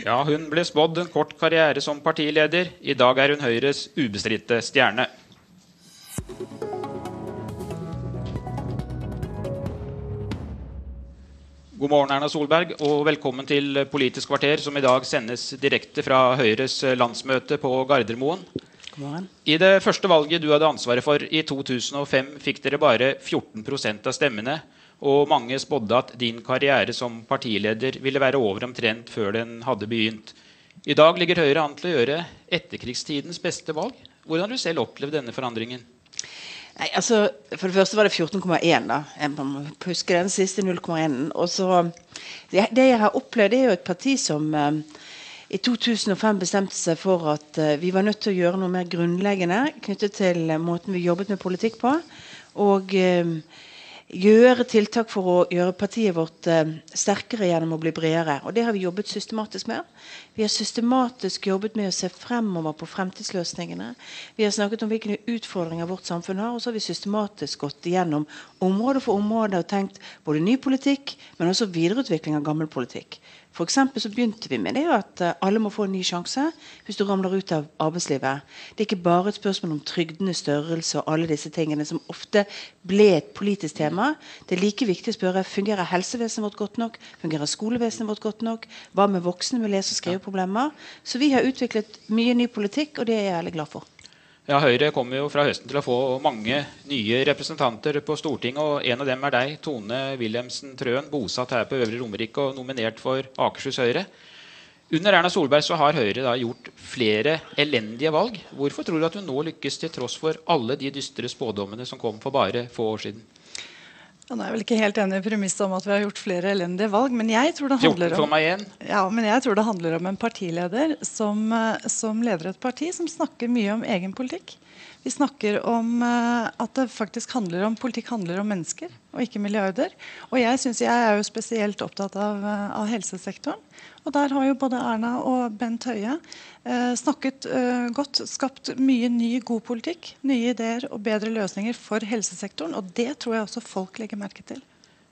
Ja, hun ble spådd en kort karriere som partileder. I dag er hun Høyres ubestridte stjerne. God morgen, Erna Solberg, og velkommen til Politisk kvarter, som i dag sendes direkte fra Høyres landsmøte på Gardermoen. I det første valget du hadde ansvaret for, i 2005, fikk dere bare 14% av stemmene. Og mange spådde at din karriere som partileder ville være over omtrent før den hadde begynt. I dag ligger Høyre an til å gjøre etterkrigstidens beste valg. Hvordan har du selv opplevd denne forandringen? Nei, altså, For det første var det 14,1. da. Jeg må huske den siste 0,1. Og så, det, jeg har opplevd, er jo et parti som eh, i 2005 bestemte seg for at eh, vi var nødt til å gjøre noe mer grunnleggende knyttet til eh, måten vi jobbet med politikk på. Og eh, gjøre tiltak for å gjøre partiet vårt eh, sterkere gjennom å bli bredere. Og det har vi jobbet systematisk med. Vi har systematisk jobbet med å se fremover på fremtidsløsningene. Vi har snakket om hvilke utfordringer vårt samfunn har, og så har vi systematisk gått igjennom område for område og tenkt både ny politikk, men også videreutvikling av gammel politikk. For så begynte vi med det at eh, alle må få en ny sjanse hvis du ramler ut av arbeidslivet. Det er ikke bare et spørsmål om trygdenes størrelse og alle disse tingene som ofte ble et politisk tema. Det er like viktig å spørre fungerer helsevesenet vårt godt nok, fungerer skolevesenet vårt godt nok, hva med voksne med lese- og skriveproblemer. Så vi har utviklet mye ny politikk, og det er jeg veldig glad for. Ja, Høyre kommer jo fra høsten til å få mange nye representanter på Stortinget. og En av dem er deg, Tone Wilhelmsen Trøen, bosatt her på Øvre Romerike og nominert for Akershus Høyre. Under Erna Solberg så har Høyre da gjort flere elendige valg. Hvorfor tror du at hun nå lykkes, til tross for alle de dystre spådommene som kom for bare få år siden? Han er vel ikke helt enig i premisset om at vi har gjort flere elendige valg. Men jeg tror det handler om, ja, men jeg tror det handler om en partileder som, eh, som leder et parti som snakker mye om egen politikk. Vi snakker om uh, at det faktisk handler om politikk handler om mennesker og ikke milliarder. Og jeg, synes, jeg er jo spesielt opptatt av, uh, av helsesektoren. Og der har jo både Erna og Bent Høie eh, snakket godt, skapt mye ny, god politikk. Nye ideer og bedre løsninger for helsesektoren. Og det tror jeg også folk legger merke til.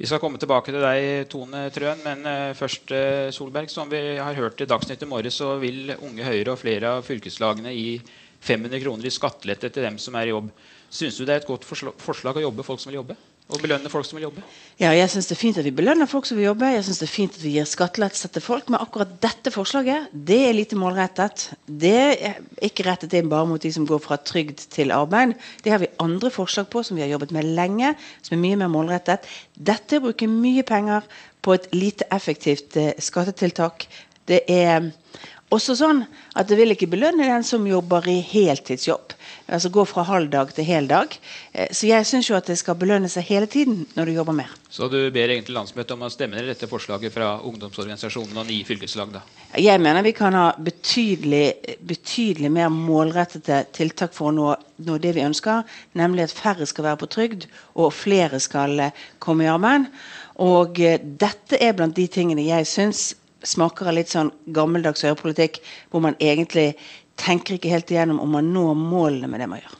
Vi skal komme tilbake til deg, Tone Trøen, men først, Solberg. Som vi har hørt i Dagsnytt i morges, så vil Unge Høyre og flere av fylkeslagene i 500 kroner i skattelette til dem som er i jobb. Syns du det er et godt forslag å jobbe folk som vil jobbe? Og belønne folk som vil jobbe? Ja, jeg syns det er fint at vi belønner folk som vil jobbe. Jeg synes det er fint at vi gir skattelettelse til folk. Men akkurat dette forslaget det er lite målrettet. Det er ikke rettet inn bare mot de som går fra trygd til arbeid. Det har vi andre forslag på som vi har jobbet med lenge, som er mye mer målrettet. Dette er å bruke mye penger på et lite effektivt eh, skattetiltak. Det er også sånn at det vil ikke belønne den som jobber i heltidsjobb. Altså gå fra halvdag til heldag. Eh, så jeg syns jo at det skal belønne seg hele tiden når du jobber mer. Så du ber egentlig landsmøtet om å stemme ned dette forslaget fra ungdomsorganisasjonene og ni fylkeslag? da? Jeg mener vi kan ha betydelig, betydelig mer målrettede tiltak for å nå, nå, det vi ønsker. Nemlig at færre skal være på trygd, og flere skal eh, komme i arbeid. Og eh, dette er blant de tingene jeg syns smaker av litt sånn gammeldags høyrepolitikk, hvor man egentlig tenker ikke helt igjennom om man når målene med det man gjør.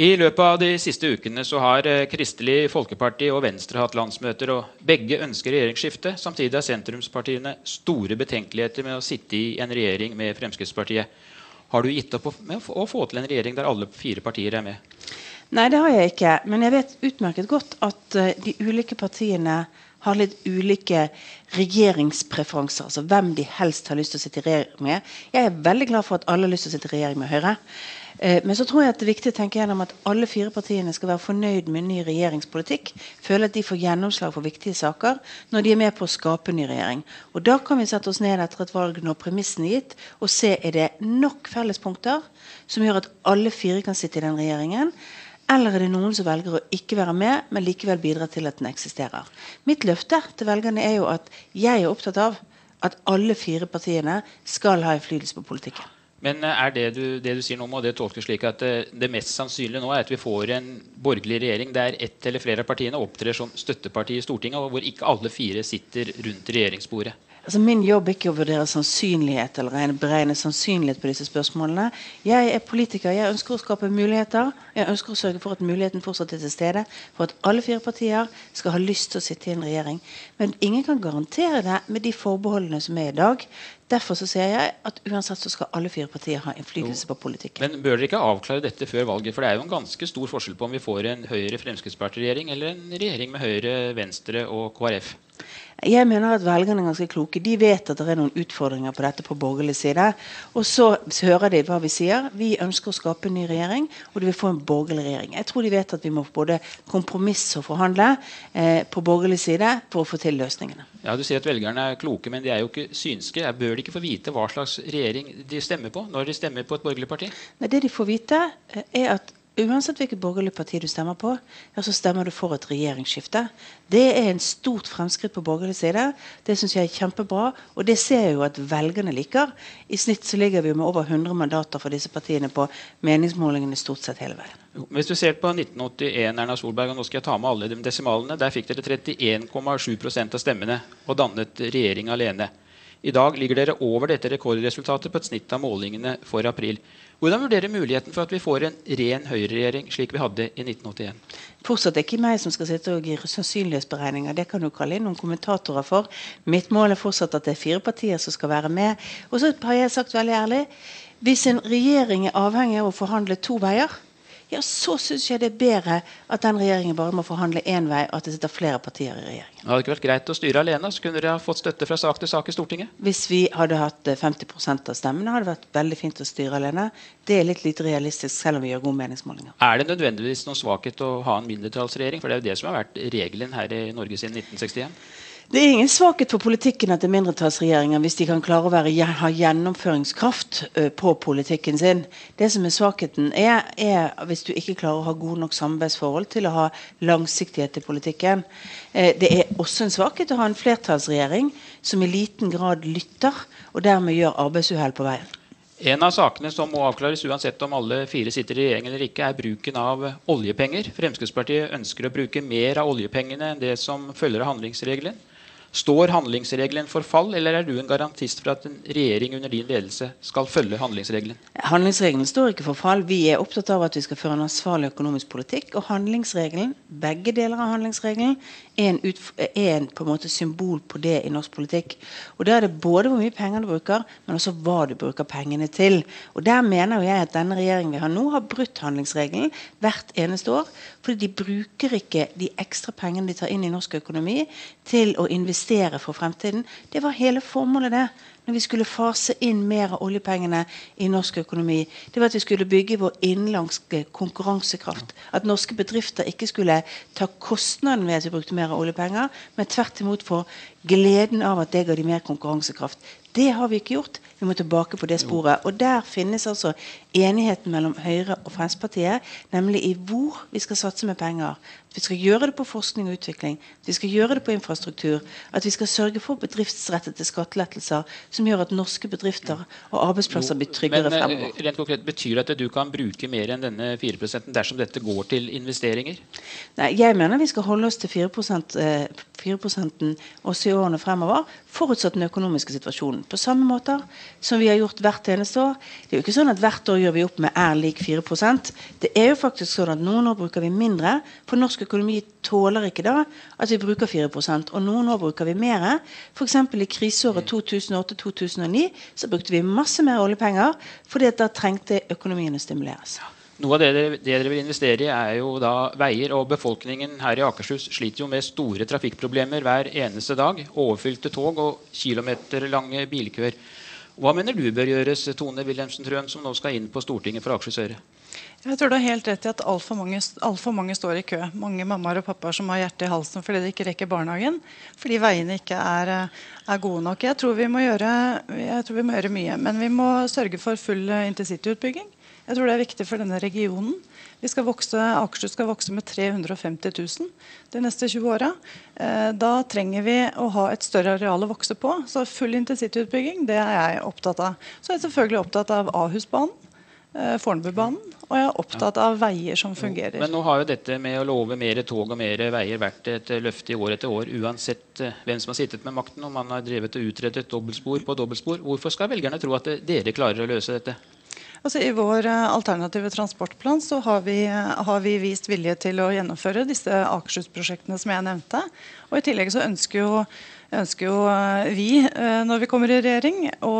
I løpet av de siste ukene så har eh, Kristelig Folkeparti og Venstre hatt landsmøter, og begge ønsker regjeringsskifte. Samtidig har sentrumspartiene store betenkeligheter med å sitte i en regjering med Fremskrittspartiet. Har du gitt opp med å få til en regjering der alle fire partier er med? Nei, det har jeg ikke. Men jeg vet utmerket godt at uh, de ulike partiene har litt ulike regjeringspreferanser. altså Hvem de helst har lyst til å sitte i regjering med. Jeg er veldig glad for at alle har lyst til å sitte i regjering med Høyre. Eh, men så tror jeg at det er viktig å tenke gjennom at alle fire partiene skal være fornøyd med ny regjeringspolitikk. Føle at de får gjennomslag for viktige saker når de er med på å skape ny regjering. Og Da kan vi sette oss ned etter et valg når premissene er gitt, og se er det nok fellespunkter som gjør at alle fire kan sitte i den regjeringen. Eller er det noen som velger å ikke være med, men likevel bidra til at den eksisterer? Mitt løfte til velgerne er jo at jeg er opptatt av at alle fire partiene skal ha innflytelse på politikken. Men eh, er det du, det du sier nå, må det tolkes slik at det, eh, det, mest sannsynlige nå er at vi får en borgerlig regjering der ett eller flere av partiene opptrer som støtteparti i Stortinget, og hvor ikke alle fire sitter rundt regjeringsbordet? Altså Min jobb er ikke å vurdere sannsynlighet eller beregne sannsynlighet på disse spørsmålene. Jeg er politiker. Jeg ønsker å skape muligheter. Jeg ønsker å sørge for at muligheten fortsatt er til stede. For at alle fire partier skal ha lyst til å sitte i en regjering. Men ingen kan garantere det med de forbeholdene som er i dag. Derfor så sier jeg at uansett så skal alle fire partier ha innflytelse på politikken. Men bør dere ikke avklare dette før valget? For det er jo en ganske stor forskjell på om vi får en Høyre-Fremskrittsparti-regjering eller en regjering med Høyre, Venstre og KrF. Jeg mener at velgerne er ganske kloke. De vet at det er noen utfordringer på dette på borgerlig side. Og så hører de hva vi sier. Vi ønsker å skape en ny regjering, og de vil få en borgerlig regjering. Jeg tror de vet at vi må både kompromisse og forhandle eh, på borgerlig side for å få til løsningene. Ja, Du sier at velgerne er kloke, men de er jo ikke synske. Bør de ikke få vite hva slags regjering de stemmer på når de stemmer på et borgerlig parti? Nei, Det de får vite, eh, er at Uansett hvilket borgerlig parti du stemmer på, ja, så stemmer du for et regjeringsskifte. Det er en stort fremskritt på borgerlig side. Det syns jeg er kjempebra. Og det ser jeg jo at velgerne liker. I snitt så ligger vi med over 100 mandater for disse partiene på meningsmålingene stort sett hele veien. Hvis du ser på 1981, Erna Solberg, og nå skal jeg ta med alle de desimalene, der fikk dere 31,7% av stemmene og dannet regjering alene. I dag ligger dere over dette rekordresultatet på et snitt av målingene for april. Hvordan vurderer muligheten for at vi får en ren høyreregjering slik vi hadde i 1981? Fortsatt er ikke meg som skal sitte og gi sannsynlighetsberegninger. Det kan du kalle inn noen kommentatorer for. Mitt mål er fortsatt at det er fire partier som skal være med. Og så har jeg sagt veldig ærlig hvis en regjering er avhengig av å forhandle to veier, ja, så syns jeg det er bedre at den regjeringen bare må forhandle én vei, og at det sitter flere partier i regjeringen. Det hadde ikke vært greit å styre alene, så kunne dere ha fått støtte fra sak til sak i Stortinget? Hvis vi hadde hatt 50 eh, av stemmene, hadde det vært veldig fint å styre alene. Det er litt lite realistisk, selv om vi gjør gode meningsmålinger. Er det nødvendigvis noen svakhet å ha en mindretallsregjering? For det er jo det som har vært regelen her i Norge siden 1961? Det er ingen svakhet for politikken etter mindretallsregjeringer hvis de kan klare å være, ha gjennomføringskraft på politikken sin. Det som er svakheten, er, er, hvis du ikke klarer å ha gode nok samarbeidsforhold til å ha langsiktighet i politikken. Det er også en svakhet å ha en flertallsregjering som i liten grad lytter, og dermed gjør arbeidsuhell på veien. En av sakene som må avklares uansett om alle fire sitter i regjering eller ikke, er bruken av oljepenger. Fremskrittspartiet ønsker å bruke mer av oljepengene enn det som følger av handlingsregelen. Står handlingsregelen for fall, eller er du en garantist for at en regjering under din ledelse skal følge handlingsregelen? Handlingsregelen står ikke for fall. Vi er opptatt av at vi skal føre en ansvarlig økonomisk politikk. Og handlingsregelen, begge deler av handlingsregelen er en, er en på en måte symbol på det i norsk politikk. Og Da er det både hvor mye penger du bruker, men også hva du bruker pengene til. Og Der mener jeg at denne regjeringen vi har nå, har brutt handlingsregelen hvert eneste år. Fordi de bruker ikke de ekstra pengene de tar inn i norsk økonomi, til å investere for fremtiden. Det var hele formålet, det når vi skulle fase inn mer av oljepengene i norsk økonomi, det var at vi skulle bygge vår innenlandske konkurransekraft. At norske bedrifter ikke skulle ta kostnaden ved at vi brukte mer av oljepenger, men tvert imot få gleden av at det ga de mer konkurransekraft. Det har vi ikke gjort. Vi må tilbake på det sporet. Og der finnes altså enigheten mellom Høyre og Fremskrittspartiet, nemlig i hvor vi skal satse med penger. At vi skal gjøre det på forskning og utvikling, at vi skal gjøre det på infrastruktur. At vi skal sørge for bedriftsrettede skattelettelser som gjør at norske bedrifter og arbeidsplasser blir tryggere men, eh, fremover. Rent konkret, Betyr det at du kan bruke mer enn denne 4% dersom dette går til investeringer? Nei, Jeg mener vi skal holde oss til 4%, 4 også i årene fremover, forutsatt den økonomiske situasjonen. På samme måte som vi har gjort hvert eneste år. Det er jo ikke sånn at hvert år gjør vi opp med er lik 4 Det er jo faktisk sånn at noen år bruker vi mindre. For norsk økonomi tåler ikke da at vi bruker 4% og noen år bruker vi mer. F.eks. i kriseåret 2008-2009 så brukte vi masse mer oljepenger fordi da trengte økonomien å stimuleres. Noe av det dere, det dere, vil investere i, er jo da veier. Og befolkningen her i Akershus sliter jo med store trafikkproblemer hver eneste dag. Overfylte tog og kilometerlange bilkøer. Hva mener du bør gjøres, Tone Wilhelmsen Trøen, som nå skal inn på Stortinget fra Akershus Høyre? Jeg tror du har helt rett i at altfor mange, alt for mange står i kø. Mange mammaer og pappaer som har hjertet i halsen fordi de ikke rekker barnehagen. Fordi veiene ikke er, er gode nok. Jeg tror, gjøre, jeg tror, vi må gjøre, mye. Men vi må sørge for full intercityutbygging. Jeg tror det er viktig for denne regionen. Skal vokse, Akershus skal vokse med 350 000 de neste 20 åra. Eh, da trenger vi å ha et større areal å vokse på. Så full intercityutbygging det er jeg opptatt av. Så er jeg selvfølgelig opptatt av Ahusbanen. eh, Fornebubanen. Og jeg er opptatt av veier som fungerer. Men nå har jo dette med å love mer tog og mer veier vært et løfte i år etter år, uansett eh, hvem som har sittet med makten, om man har drevet og utredet dobbeltspor på dobbeltspor. Hvorfor skal velgerne tro at dere klarer å løse dette? Altså, I vår uh, alternative transportplan så har vi, uh, har vi, vist vilje til å gjennomføre disse Akershus-prosjektene som jeg nevnte. Og I tillegg så ønsker jo ønsker jo eh, vi, eh, når vi kommer i regjering, å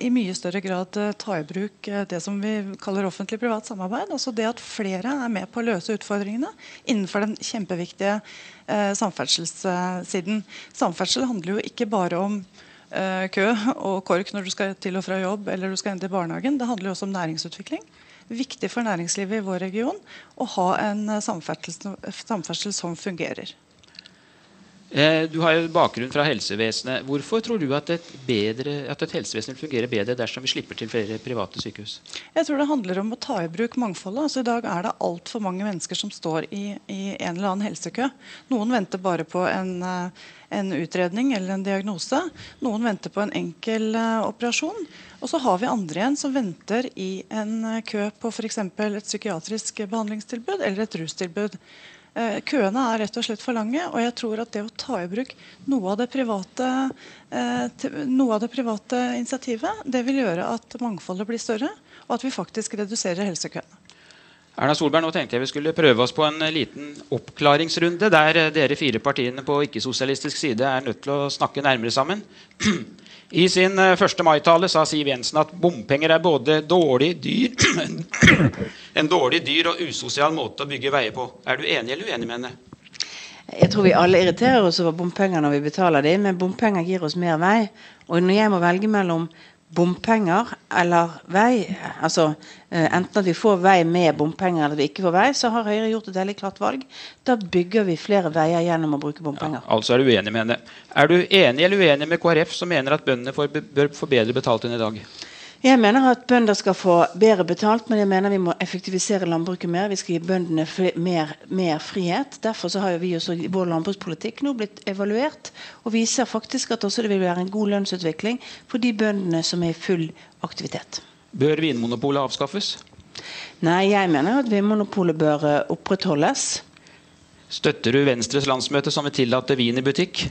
i mye større grad eh, ta i bruk det som vi kaller offentlig-privat samarbeid. Altså det at flere er med på å løse utfordringene innenfor den kjempeviktige eh, samferdselssiden. Samferdsel handler jo ikke bare om eh, kø og kork når du skal til og fra jobb eller du skal inn til barnehagen. Det handler jo også om næringsutvikling viktig for næringslivet i vår region å ha en samferdsel, samferdsel som fungerer. Eh, du har jo bakgrunn fra helsevesenet. Hvorfor tror du at et, bedre, at et helsevesen vil bedre dersom vi slipper til flere private sykehus? Jeg tror det handler om å ta i bruk mangfoldet. Altså, I dag er det altfor mange mennesker som står i, i, en eller annen helsekø. Noen venter bare på en, eh, en, utredning eller en diagnose. Noen venter på en enkel uh, operasjon. Og så har vi andre igjen som venter i en kø på f.eks. et psykiatrisk behandlingstilbud eller et rustilbud. Eh, køene er rett og slett for lange, og jeg tror at det å ta i bruk noe av det private, eh, noe av det private initiativet, det vil gjøre at mangfoldet blir større, og at vi faktisk reduserer helsekøene. Erna Solberg, nå tenkte jeg vi skulle prøve oss på en liten oppklaringsrunde der dere fire partiene på ikke-sosialistisk side er nødt til å snakke nærmere sammen. I sin 1. Eh, mai-tale sa Siv Jensen at bompenger er både dårlig, dyr, en dårlig, dyr og usosial måte å bygge veier på. Er du enig eller uenig med henne? Jeg tror vi alle irriterer oss over bompenger når vi betaler dem, men bompenger gir oss mer vei. Og når jeg må velge mellom bompenger eller vei, altså eh, enten at vi får vei med bompenger eller vi ikke får vei, så har Høyre gjort et veldig klart valg. Da bygger vi flere veier gjennom å bruke bompenger. Ja, altså er du uenig med henne. Er du enig eller uenig med KrF, som mener at bøndene bør få bedre betalt enn i dag? Jeg mener at bønder skal få bedre betalt, men jeg mener vi må effektivisere landbruket mer. Vi skal gi bøndene mer, mer, frihet. Derfor har vi også vår landbrukspolitikk nå blitt evaluert og viser faktisk at også det vil være en god lønnsutvikling for de bøndene som er i full aktivitet. Bør Vinmonopolet avskaffes? Nei, jeg mener at Vinmonopolet bør eh, opprettholdes. Støtter du Venstres landsmøte som vil tillate vin i butikk?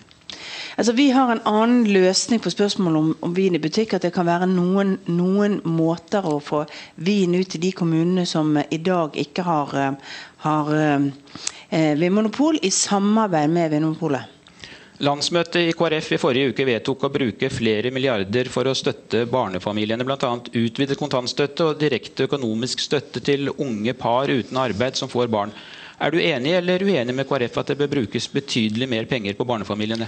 Altså, vi har en annen løsning på spørsmålet om, om, vin i butikk. At det kan være noen, noen, måter å få vin ut til de kommunene som i dag ikke har, eh, har eh, Vinmonopol, i samarbeid med Vinmonopolet. Landsmøtet i KrF i forrige uke vedtok å bruke flere milliarder for å støtte barnefamiliene. Bl.a. utvidet kontantstøtte og direkte økonomisk støtte til unge par uten arbeid som får barn. Er du enig eller uenig med KrF at det bør brukes betydelig mer penger på barnefamiliene?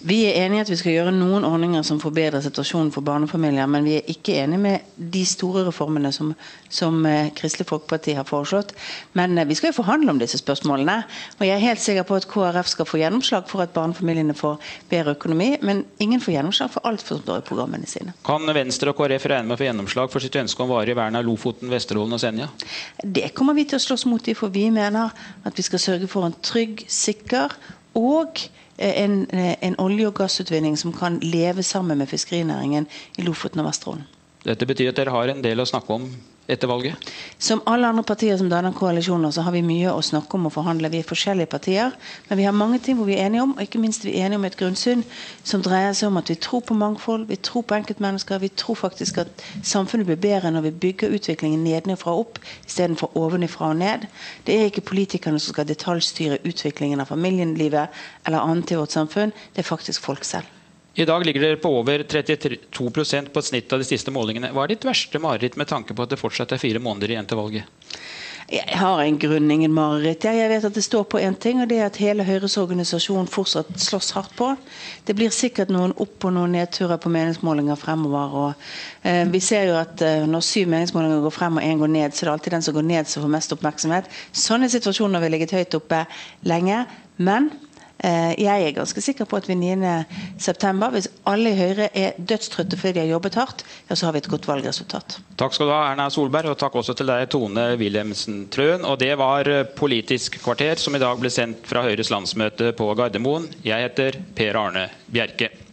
Vi er enig i at vi skal gjøre noen ordninger som forbedrer situasjonen for barnefamilier, men vi er ikke enig med de store reformene som, som eh, Kristelig Folkeparti har foreslått. Men eh, vi skal jo forhandle om disse spørsmålene. Og jeg er helt sikker på at KrF skal få gjennomslag for at barnefamiliene får bedre økonomi, men ingen får gjennomslag for alt som står i programmene sine. Kan Venstre og KrF regne med å få gjennomslag for sitt ønske om varig vern av Lofoten, Vesterålen og Senja? Det kommer vi til å slåss mot, for vi mener at vi skal sørge for en trygg, sikker og eh, en, eh, en olje- og gassutvinning som kan leve sammen med fiskerinæringen i Lofoten og Vesterålen. Dette betyr at dere har en del å snakke om etter valget? Som alle andre partier som danner koalisjoner, så har vi mye å snakke om og forhandle. Vi er forskjellige partier, men vi har mange ting hvor vi er enige om, og ikke minst vi er enige om et grunnsyn som dreier seg om at vi tror på mangfold, vi tror på enkeltmennesker. Vi tror faktisk at samfunnet blir bedre når vi bygger utviklingen nedenfra og opp istedenfor ovenifra og ned. Det er ikke politikerne som skal detaljstyre utviklingen av familielivet eller annet i vårt samfunn, det er faktisk folk selv. I dag ligger dere på over 32% på et snitt av de siste målingene. Hva er ditt verste mareritt med tanke på at det fortsatt er fire måneder igjen til valget? Jeg har en grunn, ingen mareritt. Jeg vet at det står på én ting, og det er at hele Høyres organisasjon fortsatt slåss hardt på. Det blir sikkert noen opp- og noen nedturer på meningsmålinger fremover. Og, eh, vi ser jo at eh, når syv meningsmålinger går frem og én går ned, så er det alltid den som går ned som får mest oppmerksomhet. Sånne situasjoner har vi ligget høyt oppe lenge. Men jeg er ganske sikker på at ved 9.9, hvis alle i Høyre er dødstrøtte fordi de har jobbet hardt, ja, så har vi et godt valgresultat. Takk skal du ha, Erna Solberg, og takk også til deg, Tone Wilhelmsen Trøen. Og det var eh, Politisk kvarter, som i dag ble sendt fra Høyres landsmøte på Gardermoen. Jeg heter Per Arne Bjerke.